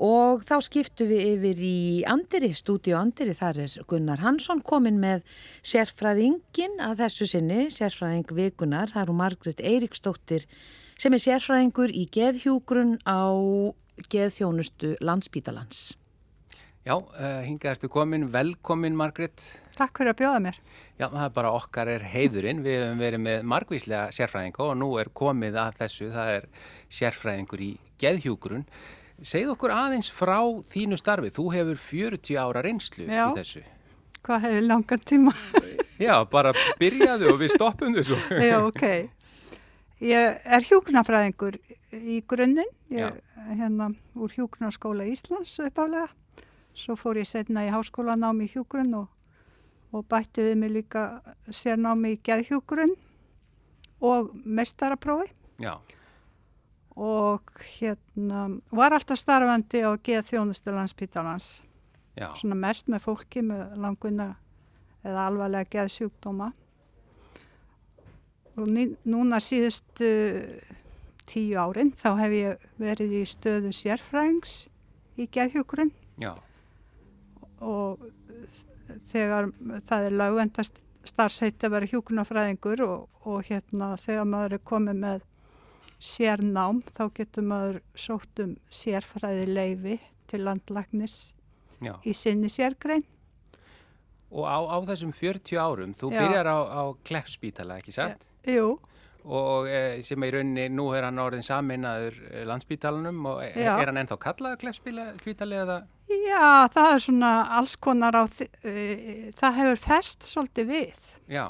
og þá skiptu við yfir í Andiri, stúdíu Andiri, þar er Gunnar Hansson komin með sérfræðingin að þessu sinni, sérfræðing vikunar, það eru Margret Eiriksdóttir sem er sérfræðingur í geðhjúgrun á geðþjónustu landsbítalans. Já, uh, hinga ertu komin, velkomin Margret. Takk fyrir að bjóða mér. Já, það er bara okkar er heiðurinn, við hefum verið með margvíslega sérfræðinga og nú er komið að þessu, það er sérfræðingur í geðhjúgrun. Segð okkur aðeins frá þínu starfi. Þú hefur 40 ára reynslu Já. í þessu. Hvað hefur langan tíma? Já, bara byrjaðu og við stoppum þessu. Já, ok. Ég er hjúknarfræðingur í grunninn, ég hérna úr hjúknarskóla Íslands uppálega. Svo fór ég setna í háskólanámi í hjúgrunn og, og bætti við mig líka sérnámi í geðhjúgrunn og mestaraprófi. Já, og hérna var alltaf starfandi á geð þjónustu landspítalans. Já, svona mest með fólki með langvinna eða alvarlega geðsjúkdóma. Og ný, núna síðustu tíu árin þá hef ég verið í stöðu sérfræðings í geðhjúkurinn já, og þegar það er lögvendast starfsheiti að vera hjúkunarfræðingur og, og hérna þegar maður er komið með sérnám þá getur maður sótt um sérfræði leifi til landlagnis já. í sinni sérgrein. Og á, á þessum 40 árum, þú Já. byrjar á, á Kleppspítala, ekki satt? Jú, Og e, sem er í rauninni, nú er hann orðin saminnaður e, landspítalanum og e, er hann ennþá kallaður Kleppspítali eða? já það er svona alls konar á því, uh, það hefur fest svolítið við. Já,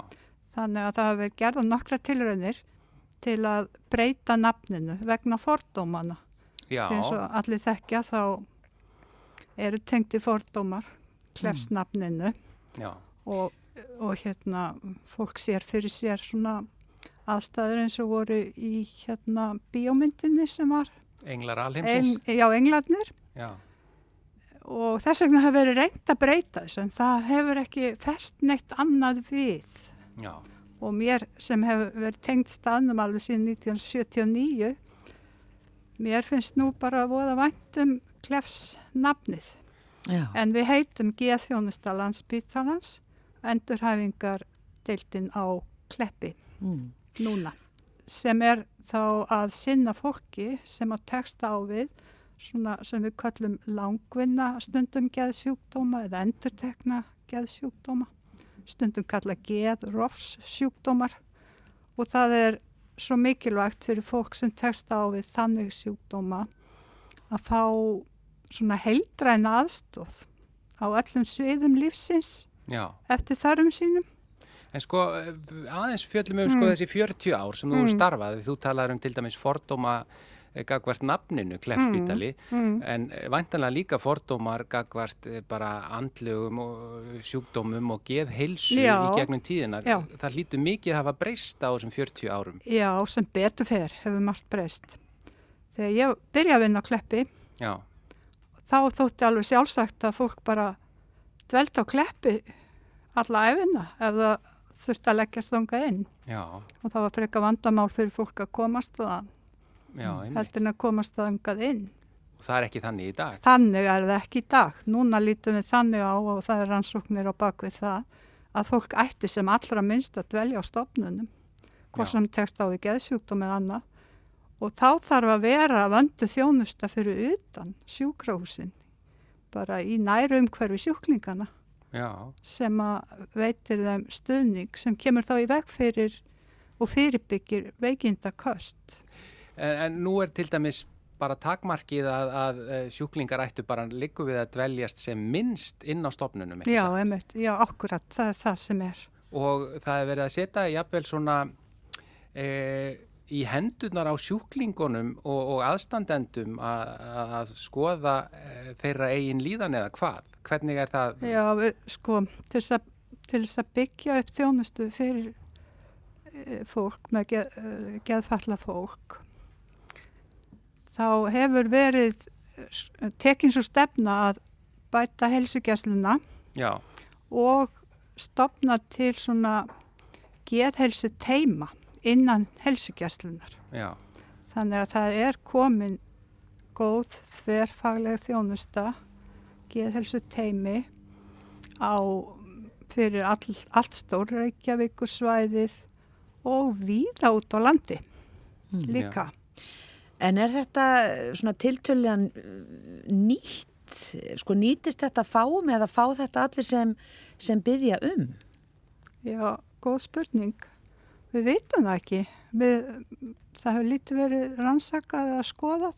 Þannig að það hefur gerða nokkra tilraunir til að breyta nafninu vegna fordómana. eins og allir þekkja þá eru tengti fordómar klefsnafninu já, og, og hérna fólk sér fyrir sér svona aðstæður eins og voru í hérna bíómyndinni sem var englar Eng, alheimsins. já, englarnir. Já, og þess vegna hefur verið reynd að breyta þess en það hefur ekki fest neitt annað við. Já, og mér sem hefur verið tengt staðnum alveg síðan 1979 mér finnst nú bara að voða væntum klefs nafnið Já, en við heitum G-þjónusta landsbítalans endurhæfingar deildin á kleppi mm. núna sem er þá að sinna fólki sem að teksta á við svona sem við kallum langvinna stundum geðsjúkdóma eða endurtekna geðsjúkdóma stundum kalla geðrofs sjúkdómar og það er svo mikilvægt fyrir fólk sem teksta á við þannig sjúkdóma að fá svona heildræna aðstóð á öllum sviðum lífsins já. eftir þarfum sínum. En sko, eh, aðeins fjöllum um sko Mm. þessi 40 ár sem þú Mm. starfaði, þú talaður um til dæmis fordóma gagvart nafninu Kleppspítali, Mm. en eh, væntanlega líka fordómar gagvart eh, bara andlugum og sjúkdómum og geðheilsu Já. í gegnum tíðina. Já. Það hlýtur mikið að hafa breyst á þessum 40 árum. Já, sem betur fer hefur margt breyst. Þegar ég byrjaði að vinna á kleppi, Já, þá þótti alveg sjálfsagt að fólk bara dvelt á kleppi alla æfina ef það þurfti að leggjast þangað inn. já, Og það var freka vandamál fyrir fólk að komast það, já, einmitt. Heldur en að komast þangað inn. Og það er ekki þannig í dag. Þannig er það ekki í dag. Núna lítum við þannig á og það er rannsóknir á bakvið það að fólk ætti sem allra minnst að dvelja á stofnunum, hvort sem tekst á við geðsjúkdóm eða annað. Og þá þarf að vera vöndu þjónusta fyrir utan sjúkrahúsin, bara í næru umhverfi sjúklingana Já, sem að veitir þeim stuðning sem kemur þá í veg fyrir og fyrirbyggir veikindaköst. En, en nú er til dæmis bara takmarkið að, að eh, sjúklingar ættu bara líku við að dveljast sem minnst inn á stofnunum. ekki Já, einmitt, já, akkurat, það er það sem er. og það er verið að setja jafnvel svona e, í hendurnar á sjúklingunum og, og aðstandendum að, að skoða e, þeirra eigin líðan eða hvað? Hvernig er það? Já, sko, til þess að, byggja upp þjónustu fyrir fólk með geð, geðfalla fólk, þá hefur verið e, tekin svo stefna að bæta helsugjæsluna Já, og stopna til svona geðhelsu teima innan helsugjæslunar. já, Þannig að það er komin góð þverfagleg þjónusta, geðhelsu teimi á fyrir all, allt stór Reykjavíkur svæðið og víða út á landi Mm. líka. En er þetta svona tiltöluðan nýtt, sko nýtist þetta fáum eða fá þetta allir sem, sem byggja um? Já, góð spurning. Við veitum það ekki. Við, það hefur lítið verið rannsakað að skoða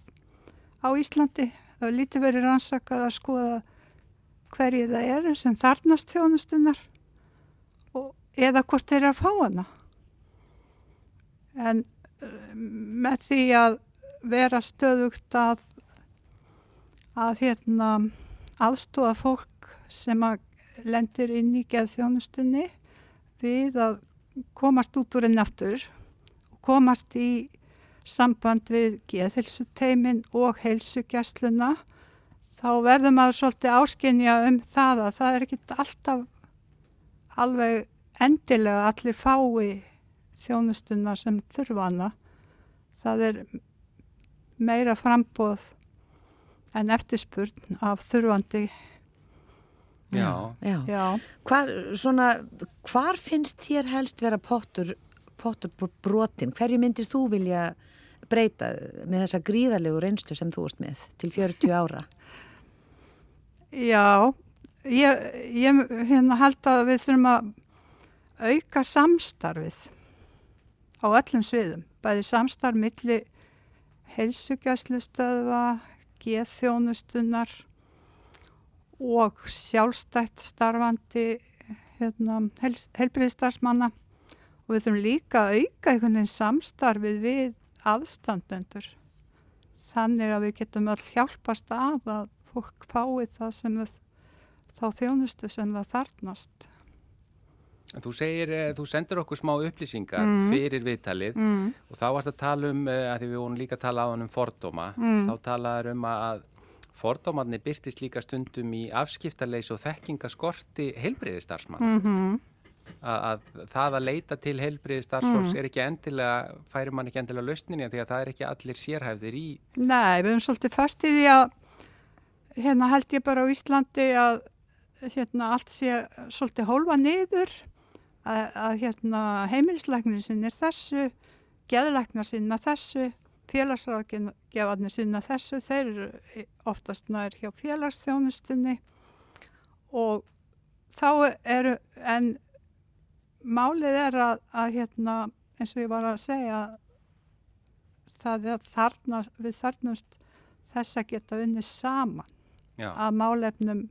á Íslandi. Það hefur lítið verið rannsakað að skoða hverju það eru sem þarnast þjónustunar eða hvort þeir eru að fá hana. En uh, með því að vera stöðugt að, að hérna, aðstóða fólk sem að lendir inn í geðþjónustunni við að komast út úr enn aftur og komast í samband við geðhelsuteimin og heilsugjastluna þá verður maður svolítið áskinja um það að það er ekkit alltaf alveg endilega allir fái þjónustuna sem þurfa hana. Það er meira frambóð en eftirspurn af þurfandi. Já. Já. Já. Hvar, svona, hvar finnst þér helst vera pottur, pottur brotin? Hverju myndir þú vilja breyta með þessa gríðarlegu reynslu sem þú ert með til 40 ára? Já, ég, ég hérna held að við þurfum að auka samstarfið á öllum sviðum. Bæði samstarf milli heilsugjæslustöðva, geðþjónustunar og sjálfstætt starfandi hérna, heils, heilbriðstarfsmanna og við þurfum líka að auka einhvern veginn samstarfið við aðstandendur þannig að við getum öll hjálpast að að fólk fái það sem það, þá þjónustu sem það þarnast. Þú segir, eh, þú sendir okkur smá upplýsingar Mm. fyrir viðtalið Mm. og þá varst að tala um, eh, að því við vorum líka að tala á hann um fordóma, Mm. þá talaður um að fordómarnir byrtist líka stundum í afskiptarleis og þekkingaskorti heilbriðistarfsmann. Mm -hmm. Að, að það að leita til heilbriðistarfsfólks Mm. er ekki endilega, færi mann ekki endilega lausninni því að það er ekki allir sérhæfðir í. Nei, við erum svolítið fast í því að hérna held ég bara á Íslandi að hérna allt sé svolítið hólfa niður að, að hérna heimilisleiknir sinni er þessu, geðleiknar sinna þessu, félagsráðgefarnir sinna þessu, þeir eru oftast nær hjá félagsþjónustinni og þá eru, en málið er að, að hérna eins og ég var að segja það er þarna, við þarnumst þess að geta unnið saman Já, að málefnum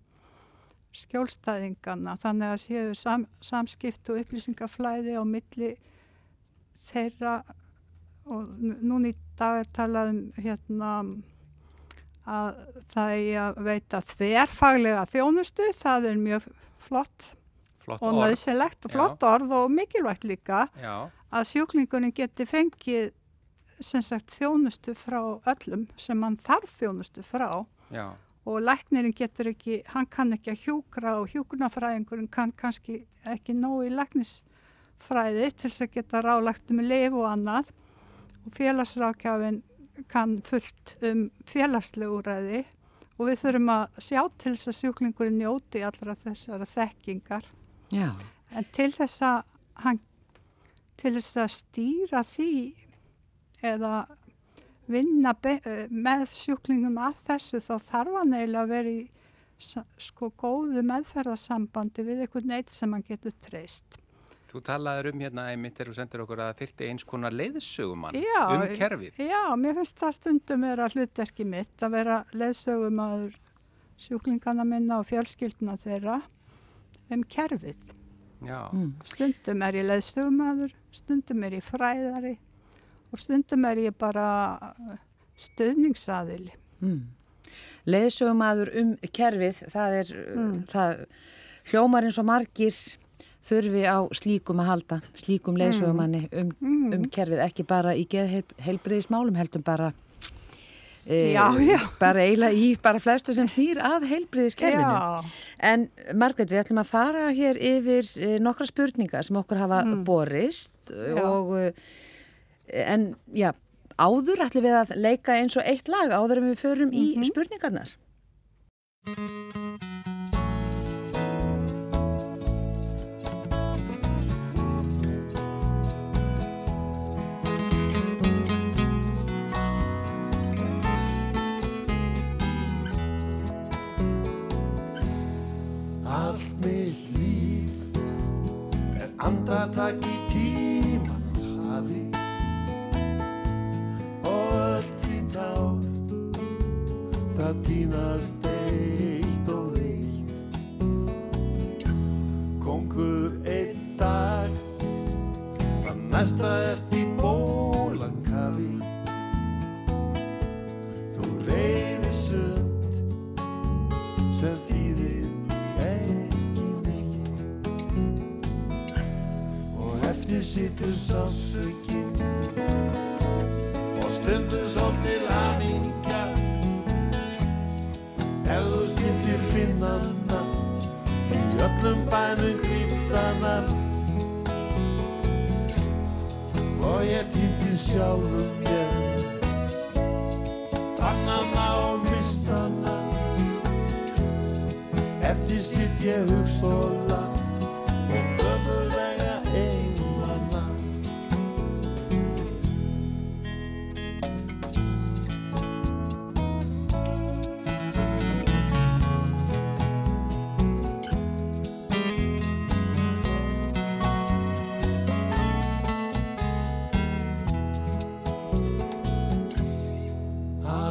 skjólstæðingana þannig að séu sam, samskipt og upplýsingaflæði á milli þeirra og núna í dag er talað um hérna að það er að veita þverfaglega þjónustu, það er mjög flott flott og nöðsilegt og Já. flott orð og mikilvægt líka Já, að sjúklingurinn geti fengið sem sagt þjónustu frá öllum sem hann þarf þjónustu frá. Já, og læknirinn getur ekki, hann kann ekki að hjúkra og hjúkurnafræðingurinn kann kannski ekki nógu í læknisfræði til þess að geta rálagt um lif og annað. Og félagsrákjafinn kann fullt um félagslega úræði og við þurfum að sjá til þess að sjúklingurinn njóti allra þessara þekkingar. Já. En til þess að hann, til þess að stýra því eða vinna eh, með sjúklingum að þessu þá þarf hann eiginlega að vera í sko góðu meðferðarsambandi við einhvern neitt sem hann getur treyst. þú talaður um hérna einmitt þegar þú sendir okkur að það þyrti eins konar leiðsögumann Já, um kerfið. Já, mér finnst það stundum vera hlutverki mitt að vera leðsögumadur sjúklingana minna og fjölskylduna þeirra um kerfið. Já, Mm. Stundum er ég leðsögumadur, stundum er ég fræðari og stundum er ég bara stöðningsaðili. Mm. Leðsögumadur um kerfið, það er, Mm. það hljómar eins og margir þurfi á slíkum að halda, slíkum leðsögumanni um, Mm. um kerfið, ekki bara í geðheilbriðismálum, heldum bara, e, Já, já. bara eiginlega í bara flestu sem snýr að heilbriðiskerfinu. En Margreit, við ætlum að fara hér yfir e, nokkra spurningar sem okkur hafa Mm. borist Já. og, en já, áður ætlum við að leika eins og eitt lag áður en við förum mm -hmm. í spurningarnar. Allt mitt líf er andartak í það dýnast eitt og eitt Kongur einn dag það næsta ert í bólakafi. Þú reyðir sund sem þýðir ekki neitt. Og eftir sittur sásökin og stundur svo skildir finnana í öllum bænum gríftana og ég týndi sjálfum mér. Fann hana og mist hana. Eftir sitt ég hugstóla og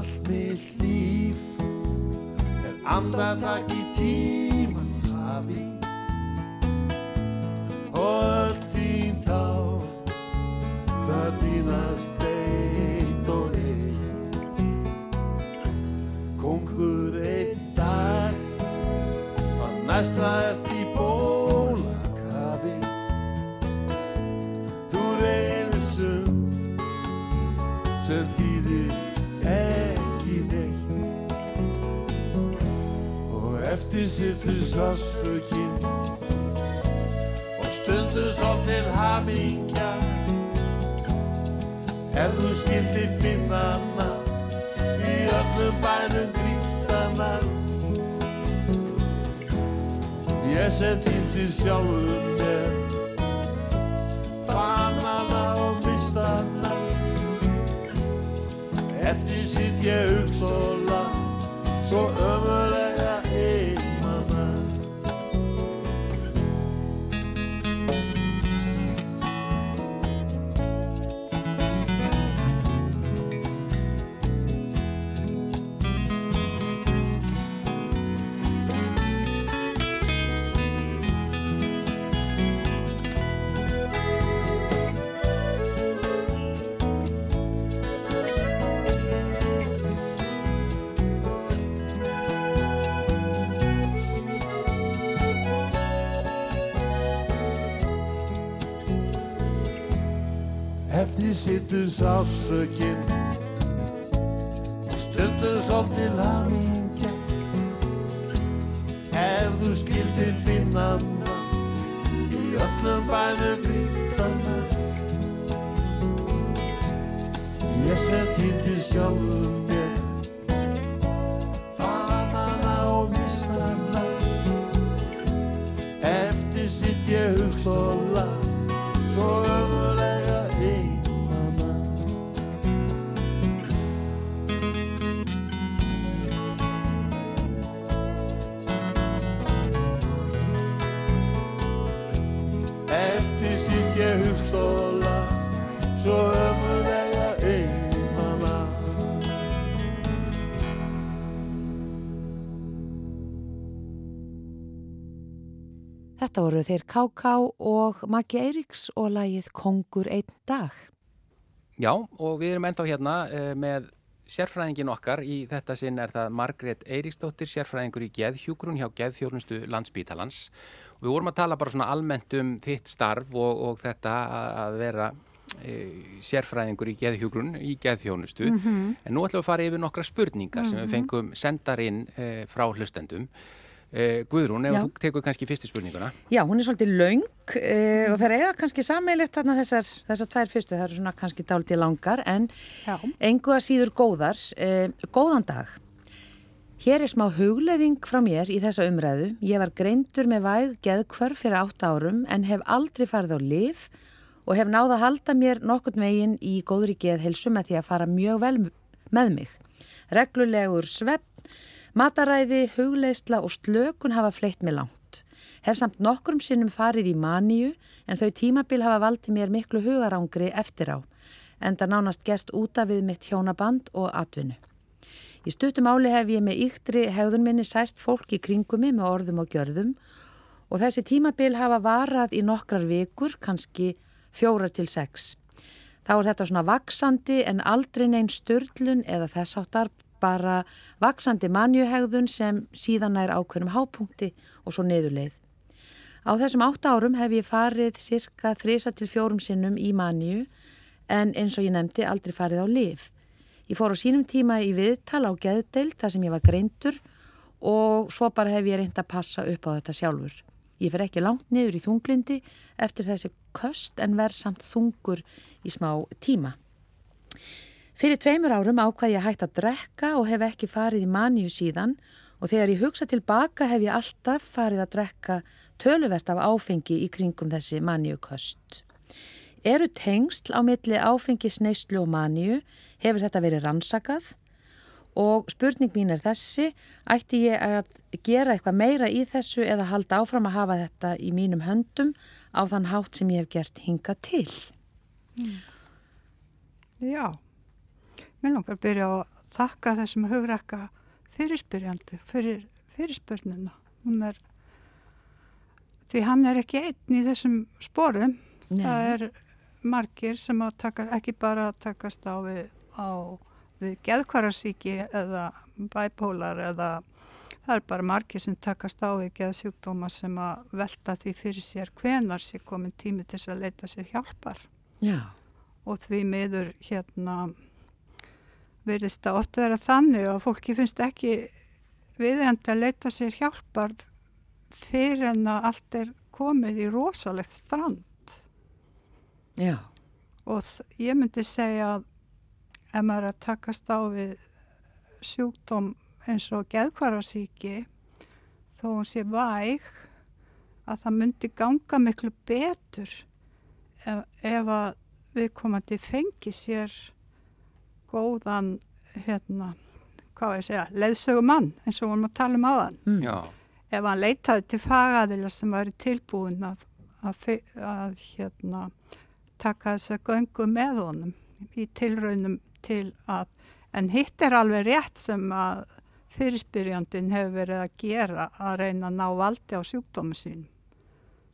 Allt mitt líf. Er andartak í tímans hafi. Og og eftir sittur sásökin og stundur svo til hamingja. Ef þú skildi finna hana í öllum bænum gríftana ég sem týndi sjálfur mér. Fann hana og mista hana eftir sitt ég hugstóla svo ömurlega sásökin Stundum svolítið hamingja. Ef þú skildir finna hana Í öllum bænu griftana Ég set hindi sjálfum voru þeir K.K. og Maggi Eiríks og lagið Kongur einn dag. Já, og við erum ennþá hérna uh, með sérfræðingin okkar. Í þetta sinn er það Margrét Eiríksdóttir, sérfræðingur í geðhjúgrun hjá geðþjónustu landsbítalans. Við vorum að tala bara svona almennt um þitt starf og, og þetta að- vera uh, sérfræðingur í geðhjúgrun í geðþjónustu. En nú ætlum við að fara yfir nokkra spurningar sem við fengum sendar inn uh, frá hlustendum. Eh, Guðrún, ef Já. þú tekur kannski fyrstu spurninguna. Já, hún er svolítið laung uh, og það eiga kannski sameilegt þarna þessar, þessar tvær fyrstu, það eru svona kannski dálítið langar en Já. engu að síður góðar. Uh, góðan dag. Hér er smá hugleðing frá mér í þessa umræðu. Ég var greindur með væg geðkvörf fyrir átt árum en hef aldrei farið á lif og hef náð að halda mér nokkurt megin í góðri geðhelsu með því að fara mjög vel með mig. Reglulegur svepp, mataræði, hugleðsla og slökun hafa fleitt mig langt. Hef samt nokkrum sinnum farið í maníu en þau tímabil hafa valdið mér miklu hugarangri eftir á, en það nánast gert úta við mitt hjónaband og atvinnu. Í stuttum áli hef ég með yktri hegðun minni sært fólk í kringum mig með orðum og gjörðum og þessi tímabil hafa varað í nokkrar vikur, kannski fjórar til sex. Þá er þetta svona vaksandi en aldrei neinn störlun eða þess áttar bara vaksandi manjuhegðun sem síðan er ákveðnum hápunkti og svo niðurleið. Á þessum átta árum hef ég farið cirka þrisa til fjórum sinnum í manju en eins og ég nefndi aldrei farið á lif. Ég fór á sínum tíma í viðtal á geðdeild þar sem ég var greintur og svo bara hef ég reynd að passa upp á þetta sjálfur. Ég fer ekki langt niður í þunglindi eftir þessi köst en verð samt þungur í smá tíma. Fyrir tveimur árum ákvað ég hægt að drekka og hef ekki farið í maníu síðan og þegar ég hugsa tilbaka hef ég alltaf farið að drekka töluvert af áfengi í kringum þessi maníu köst. Eru tengsl á milli áfengisneislu og maníu, hefur þetta verið rannsakað og spurning mín er þessi, ætti ég að gera eitthvað meira í þessu eða halda áfram að hafa þetta í mínum höndum á þann hátt sem ég hef gert hinga til? Já, mér langar að byrja að þakka þessum hugrakka fyrirspyrjandi fyrir fyrirspurnina. Hún er, því hann er ekki einn í þessum sporum. Nei. Það er margir sem taka, ekki bara takast á við, við geðkvarasíki eða bæpólar eða það er bara margir sem takast á við geðsjúkdóma sem að velta því fyrir sér hvenar sér komin tími til þess að leita sér hjálpar Já, og því miður hérna verðist það oft vera þannig að fólki finnst ekki viðhend að leita sér hjálpar fyrir en að allt er komið í rosalegt strand. Já, og ég myndi segja að ef maður er að takast á við sjúkdóm eins og geðkvarasíki þó hún sé væg að það myndi ganga miklu betur ef, ef að viðkomandi fengi sér góðan hérna, hvað ég að segja, leðsögumann eins og við vorum að tala um áðan mm. Ef hann leitaði til fagaðila sem væri tilbúin að, að, að hérna, taka þess að göngu með honum í tilraunum til að, en hitt er alveg rétt sem að fyrirspyrjandin hefur verið að gera að reyna að ná valdi á sjúkdómi sín.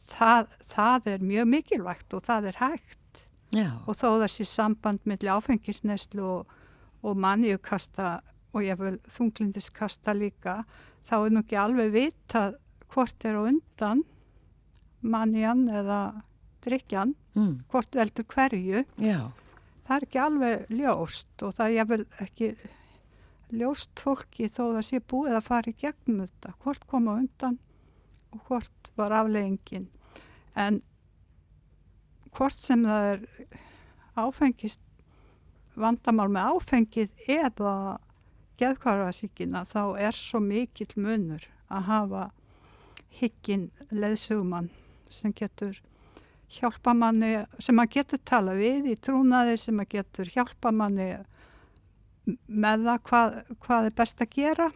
Það, það er mjög mikilvægt og það er hægt já, og þó þessi samband milli áfengisneslu og, og manniukasta og ég vil þunglindiskasta líka þá er nú ekki alveg vita hvort er á undan mannian eða drikjan, mm. hvort veldur hverju. Já, það er ekki alveg ljóst og það er jafnvel ekki ljóst fólki þó það sé búið að fara í gegnum þetta, hvort kom á undan og hvort var afleggingin en hvort sem það er áfengist vandamál með áfengið eða geðkvarasíkina þá er svo mikill munur að hafa hyggin leðsugumann sem getur hjálpa manni, sem að getur tala við í trúnaði, sem að getur hjálpa manni með það hvað, hvað er best að gera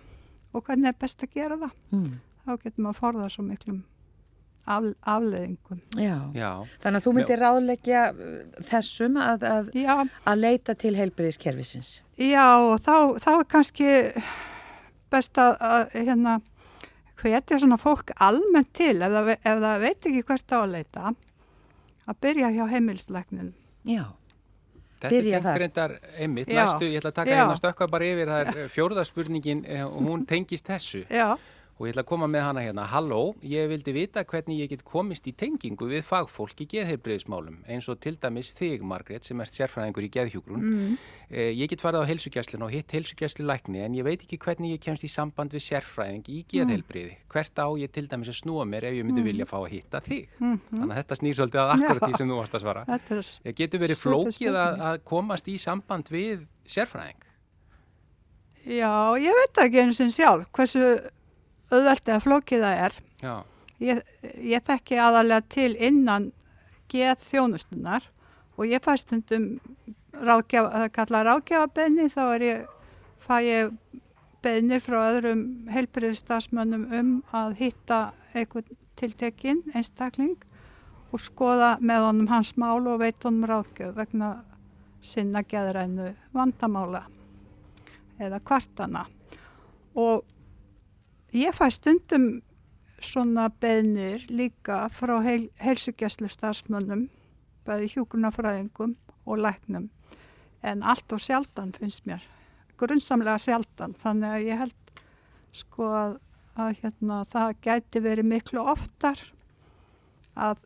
og hvernig er best að gera það. mm. Þá getur maður að forða svo miklum af, afleðingum. já. já, Þannig að þú myndir ráðleggja uh, þessum að, að, að leita til heilbriðiskerfisins. já og þá, þá er kannski best að, að hérna, hvetja svona fólk almennt til ef það, ef það veit ekki hvert á að leita að byrja hjá heimilslæknin. Já, þetta er þar. gengrindar einmitt. Já. Næstu, ég ætla að taka hérna stökka bara yfir, það er fjórðaspurningin og hún tengist þessu. Já, og ég ætla að koma með hana hérna. Halló, ég vildi vita hvernig ég get komist í tengingu við fagfólk í geðheilbreyðismálum eins og til dæmis þig, Margrét, sem ert sérfræðingur í geðhjúgrun. Mm. Eh, ég get farið á heilsugjæslinu og hitt heilsugjæslu lækni en ég veit ekki hvernig ég kemst í samband við sérfræðing í geðheilbreyði. Mm. Hvert á ég til dæmis að snúa mér ef ég myndi mm. vilja fá að hitta þig? -hmm. Þannig að þetta snýr svolítið að akkurat því sem þú varst að svara. Eh, getur verið flókið að, að komast í samband við sérfræðing? Já, ég veit ekki eins og sjálf hversu auðvelt eða flókið það er. Ég, ég þekki aðalega til innan geð þjónustunar og ég fæ stundum ráðgjafa, það kalla ráðgjafabenni þá er ég, fæ ég beinir frá öðrum heilbyrðistafsmönnum um að hitta einhvern tiltekinn einstakling og skoða með honum hans mál og veit honum ráðgjöf vegna sinna geðrænu vandamála eða kvartana og ég fæ stundum svona beðnir líka frá heil, heilsugjæslu starfsmönnum, bæði hjúkunarfræðingum og læknum. En allt og sjaldan finnst mér, grunnsamlega sjaldan. Þannig að ég held sko að, að hérna, það gæti verið miklu oftar að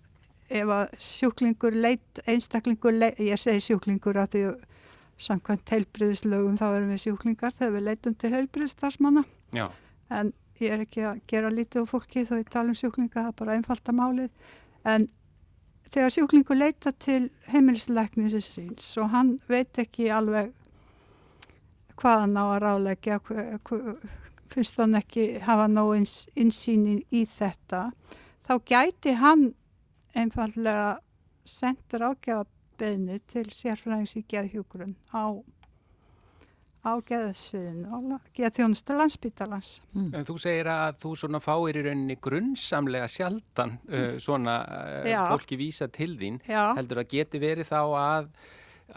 ef að sjúklingur leit, einstaklingur leit, ég segi sjúklingur að því samkvæmt heilbriðislögum þá erum við sjúklingar þegar við leitum til heilbriðistarsmanna en ég er ekki að gera lítið á fólki þó ég tala um sjúklinga, það er bara einfalda málið. En þegar sjúklingu leita til heimilisleiknisins síns og hann veit ekki alveg hvað hann á að ráleggja finnst hann ekki hafa nóg insýnin í þetta þá gæti hann einfallega sendur ágjafabeðni til sérfræðings í geðhjúgrun á á geðsviðinu, geðþjónustu landsbytalans. Mm. Þú segir að þú svona fáir í rauninni grunnsamlega sjaldan uh, mm. svona uh, fólki vísa til þín. Já. Heldur að geti verið þá að,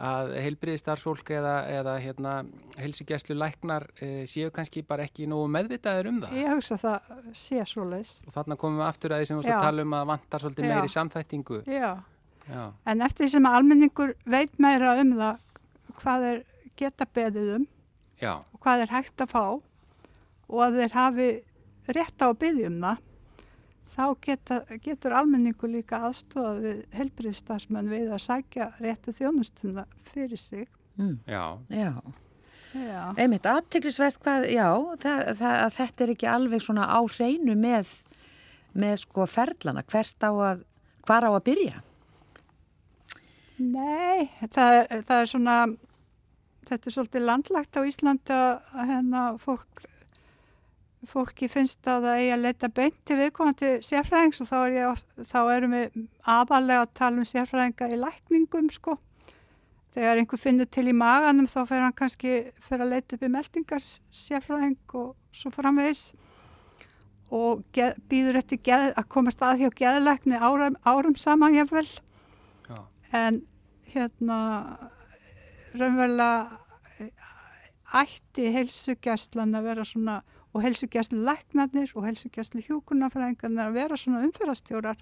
að heilbriði starfsfólk eða, eða hérna, heilsugjæslu læknar uh, séu kannski bara ekki nú meðvitaður um það? Ég hugsa það sé svo leiðs. Og þarna komum við aftur að því sem þú tala um að vantar svolítið Já. meiri samþættingu. Já. Já, en eftir því sem almenningur veit meira um það hvað er geta beðið um Já. og hvað er hægt að fá og að þeir hafi rétt á að byggja um það þá geta, getur almenningu líka aðstofa við helbriðstafsmenn við að sækja réttu þjónustuna fyrir sig mm. Já, já Já. einmitt aðtiklisvert hvað, já, það, það, þetta er ekki alveg svona á hreinu með, með sko ferlana, hvert á að, hvar á að byrja? Nei, það, það er svona, þetta er svolítið landlagt á Íslandi að hérna fólk, fólki finnst að það eigi að leita beint til viðkomandi sérfræðings og þá, er þá erum við aðalega að tala um sérfræðinga í lækningum sko. Þegar einhver finnur til í maganum þá fer hann kannski fyrir að leita upp í meldingar sérfræðing og svo framvegs og geð, býður eftir geð, að komast að hjá geðleikni árum, árum saman jáfnvel. Já. En hérna raunverulega eh, ætti heilsugjastlan að vera svona og heilsugjastlu læknarnir og heilsugjastlu hjókunarfræðingarnir að vera svona umferðastjórar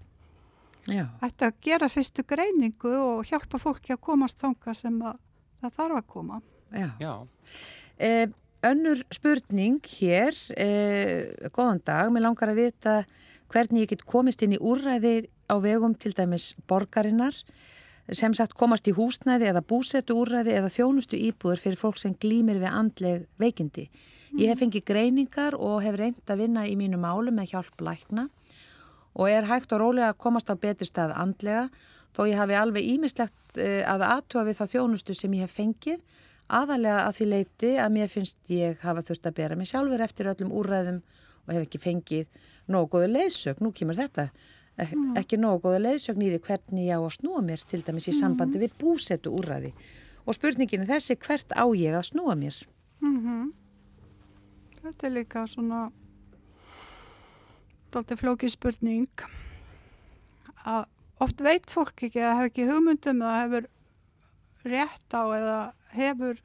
Já. ætti að gera fyrstu greiningu og hjálpa fólki að komast þánga sem að, það þarf að koma. Já, Já. Eh, Önnur spurning hér eh, góðan dag, mér langar að vita hvernig ég get komist inn í úrræði á vegum til dæmis borgarinnar sem sagt komast í húsnæði eða búsetu úrræði eða þjónustu íbúður fyrir fólk sem glýmir við andleg veikindi. Ég hef fengið greiningar og hef reynd að vinna í mínu málu með hjálp lækna og er hægt og rólega að komast á betri stað andlega þó ég hafi alveg ímislegt eh, að aðtúa við þá þjónustu sem ég hef fengið aðalega að því leiti að mér finnst ég hafa þurft að bera mig sjálfur eftir öllum úrræðum og hef ekki fengið nógu góðu leysök, nú kemur þetta. Ekki nógu góða leiðsögn í því hvernig ég á að snúa mér til dæmis í mm. sambandi við búsetu úrraði og spurningin er þessi hvert á ég að snúa mér mm -hmm. Þetta er líka svona doldið flóki spurning að oft veit fólk ekki að hefur ekki hugmyndum eða hefur rétt á eða hefur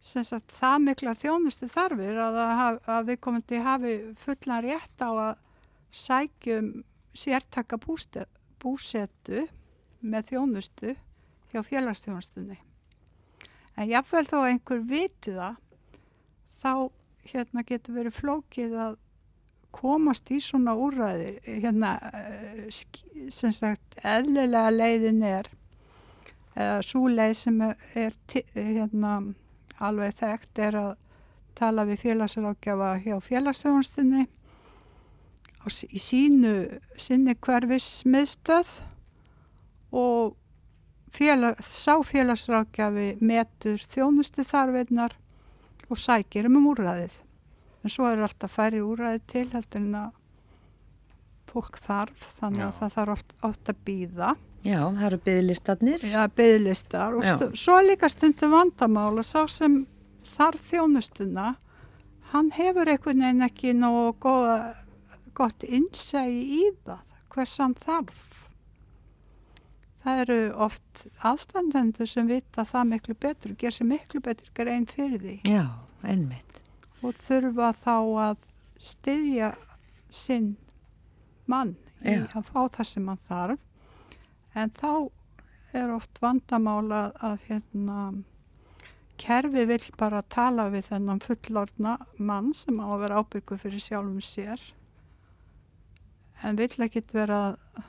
sagt, það mikla þjónustu þarfir að, að, að við komandi hafi fullan rétt á að sækjum sértaka búsetu með þjónustu hjá félagsþjónustunni. En jáfnveil að einhver viti það, þá hérna getur verið flókið að komast í svona úræði hérna eh, sem sagt eðlilega leiðin er eða svo leið sem er, hérna alveg þekkt er að tala við félagsrákjafa hjá s- í sínu sinni hverfis miðstöð og félag, sá félagsrákjafi metur þjónustu þarfinnar og sækir um úrræðið. En svo er alltaf færri úrræði til heldur en að fólk þarf, þannig að Já. það þarf oft, oft að býða. Já, það eru byggðlistarnir. Já, byggðlistar og stu, svo er líka stundum vandamál að sá sem þarf þjónustuna, hann hefur einhvern veginn ekki nógu góða, gott innsægi í það, hvers hann þarf. Það eru oft aðstandendur sem vita það miklu betur, ger sér miklu betur grein fyrir því Já, einmitt. og þurfa þá að styðja sinn mann í Já. að fá það sem hann þarf en þá er oft vandamál að, hérna kerfi vill bara tala við þennan fullorðna mann sem á að vera ábyrgu fyrir sjálfum sér en vill ekkit vera að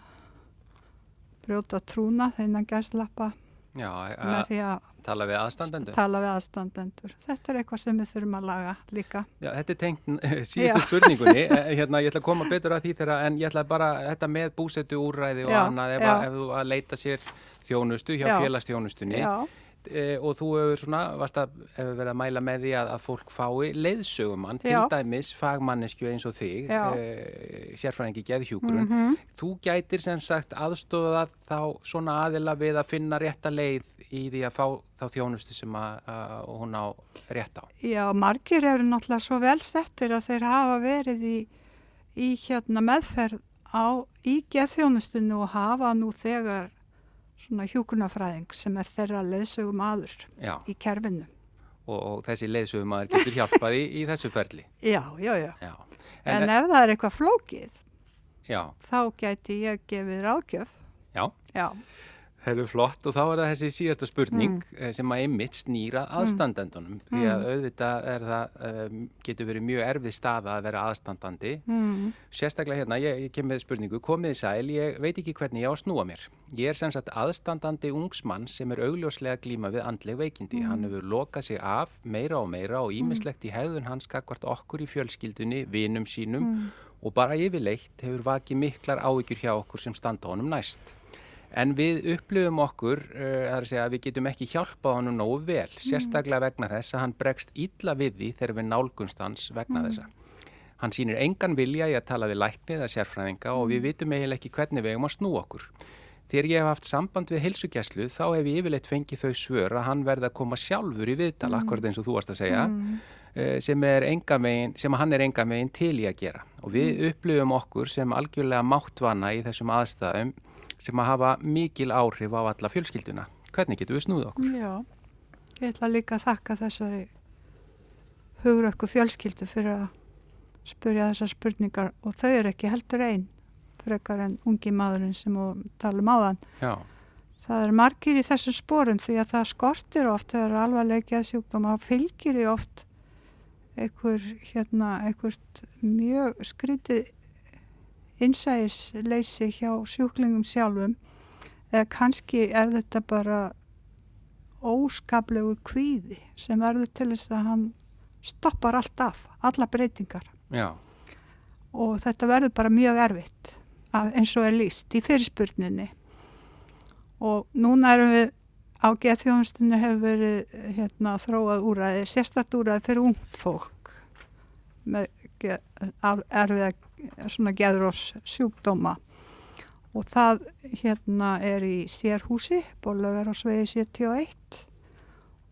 brjóta trúna þennan gæslappa Já, með að því að tala við aðstandendur. tala við aðstandendur. Þetta er eitthvað sem við þurfum að laga líka. Já, þetta er tengt síðustu spurningunni, Eh, hérna, ég ætla að koma betur að því þeirra, en ég ætla bara, þetta með búsetu úrræði og annað, ef, ef þú að leita sér þjónustu hjá Já. Já, e, og þú hefur svona, varst að hefur verið að mæla með því að, að fólk fái leiðsögumann, til dæmis fagmannesku eins og þig, e, sérfræðingi geðhjúkurun, Mhm. þú gætir sem sagt aðstofað þá svona aðila við að finna rétta leið í því að fá þá þjónustu sem að, að hún á rétt á. Já, margir eru náttúrulega svo vel settir að þeir hafa verið í, í hérna meðferð á, í geðþjónustinu og hafa nú þegar svona hjúkunafræðing sem er þeirra leðsögum aður Já. í kerfinu. og, og þessi leiðsögumæður getur hjálpað í, í þessu ferli. Já, já, já. Já. En, ef það er eitthvað flókið, já, þá gæti ég gefið ráðgjöf. já, Já, það eru flott og þá er það þessi síðasta spurning Mm. eh, sem að einmitt snýra aðstandendunum því að auðvitað er það, um, getur verið mjög erfið staða að vera aðstandandi. mm. Sérstaklega hérna, ég, ég kem með spurningu, komið sæl, ég veit ekki hvernig ég á að snúa mér. Ég er sem sagt aðstandandi ungsmann sem er augljóslega glíma við andleg veikindi. Hann hefur lokað sig af meira og meira og ímislegt í hegðun hans gagvart okkur í fjölskyldunni, vinum sínum og bara yfirleitt hefur vakið miklar áhyggjur hjá okkur sem standa honum næst. En við upplifum okkur, uh, að að við getum ekki hjálpað honum nógu vel, sérstaklega vegna þess að hann bregst illa við því þegar við nálgunst hans vegna þessa. Hann sýnir engan vilja í að tala við lækni eða sérfræðinga og við vitum eiginlega ekki hvernig við eigum að snú okkur. Þegar ég hef haft samband við heilsugjæslu þá hef ég yfirleitt fengið þau svör að hann verði að koma sjálfur í viðtal, akkurat eins og þú varst að segja, eh, sem, megin, sem hann er enga megin til í að gera. Og við upplifum okkur sem algjörlega máttvana í þessum aðstæðum sem að hafa mikil áhrif á alla fjölskylduna. Hvernig getum við snúið okkur? Já, ég ætla líka að þakka þessari hugrökku fjölskyldu fyrir að spurja þessar spurningar og þau eru ekki heldur einn frekar en ungi maðurinn sem talum áðan. Já, Það er margir í þessum sporum því að það skortir oft þegar alvarlega sjúkdóma fylgir í oft einhver, hérna, einhvert mjög skrítið innsæðisleysi hjá sjúklingum sjálfum eða kannski er þetta bara óskaplegur kvíði sem verður til þess að hann stoppar allt af, alla breytingar. Já, og þetta verður bara mjög erfitt eins og er líst í fyrirspurninni. Og núna erum við á geðþjónustunni hefur verið hérna, þróað úræði, sérstætt úræði fyrir ungt fólk með erfiða svona geðrós sjúkdóma og það hérna er í sérhúsi, bólögar á svegi 71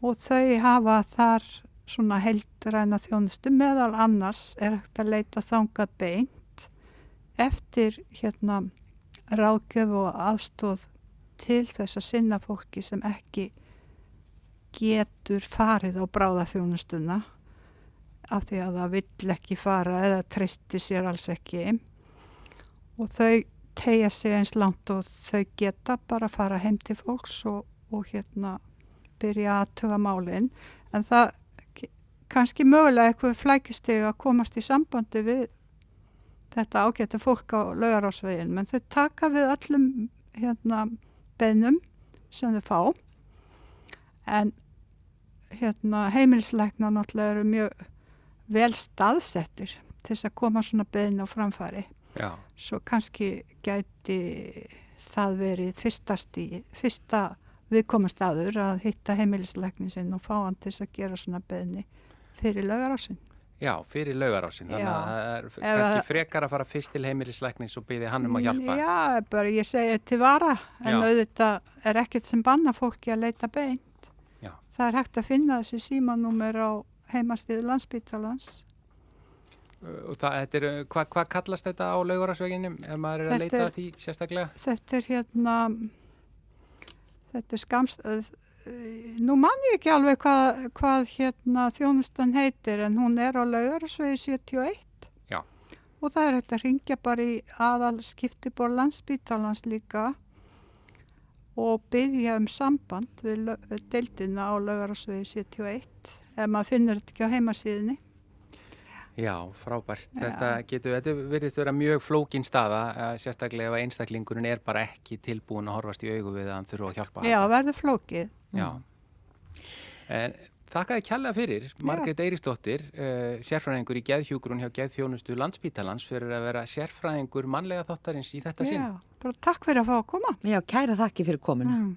og þau hafa þar svona heldræna þjónustu. Meðal annars er hægt að leita þangað beint eftir hérna ráðgjöf og aðstóð til þess að sinna fólki sem ekki getur farið á bráðaþjónustuna af því að það vill ekki fara eða treysti sér alls ekki. Og þau tegja sig eins langt og þau geta bara að fara heim til fólks og, og hérna byrja að tuga málinn en það kannski mögulega eitthvað flækisteg að komast í sambandi við þetta ágætti fólk á laugarásvegin, menn þau taka við öllum hérna beinum sem þau fá. En hérna heimilisleikna náttúrulega eru mjög vel staðsettir til þess að koma svona bein á framfari Já, svo kannski gæti það verið fyrsta stíð, fyrsta viðkomastaður að hitta heimilisleiknin sinn og fá hann til þess að gera svona beðni fyrir laugarásinn. já, fyrir laugarásin þannig að það er Ef kannski að- frekar að fara fyrst til heimilisleiknis og byggja hann um að hjálpa Já, bara ég segi til vara, en auðvitað er ekkert sem banna fólki að leita beint. Já. Það er hægt að finna þessi símanúmer á heimastíðu landsbítalans. og það, er, hvað hva kallast þetta á laugarásveginum ef maður er að Þetta leita er- því sérstaklega? Þetta er hérna, þetta er skamst, uh, nú man ég ekki alveg hvað, hvað hérna þjónustan heitir en hún er á laugarsvegi 71 Já. og það er þetta að ringja bara í aðal skiptibor landsbítalans líka og byggja um samband við deildina á laugarsvegi 71 ef maður finnur þetta ekki á heimasíðinni. Já, frábært. Já. Þetta getur, þetta verðist vera mjög flókin staða, eh, sérstaklega ef einstaklingurinn er bara ekki tilbúin að horfast í augu við að hann þurfa að hjálpa. Já, verður flókið. Já. En þakkaði kjalla fyrir, Margrét Eiristóttir, uh, sérfræðingur í geðhjúgrun hjá geðþjónustu landsbítalans fyrir að vera sérfræðingur mannlega þáttarins í þetta sinn. Já, bara takk fyrir að fá að koma. Já, kæra þakki fyrir komuna. Mm.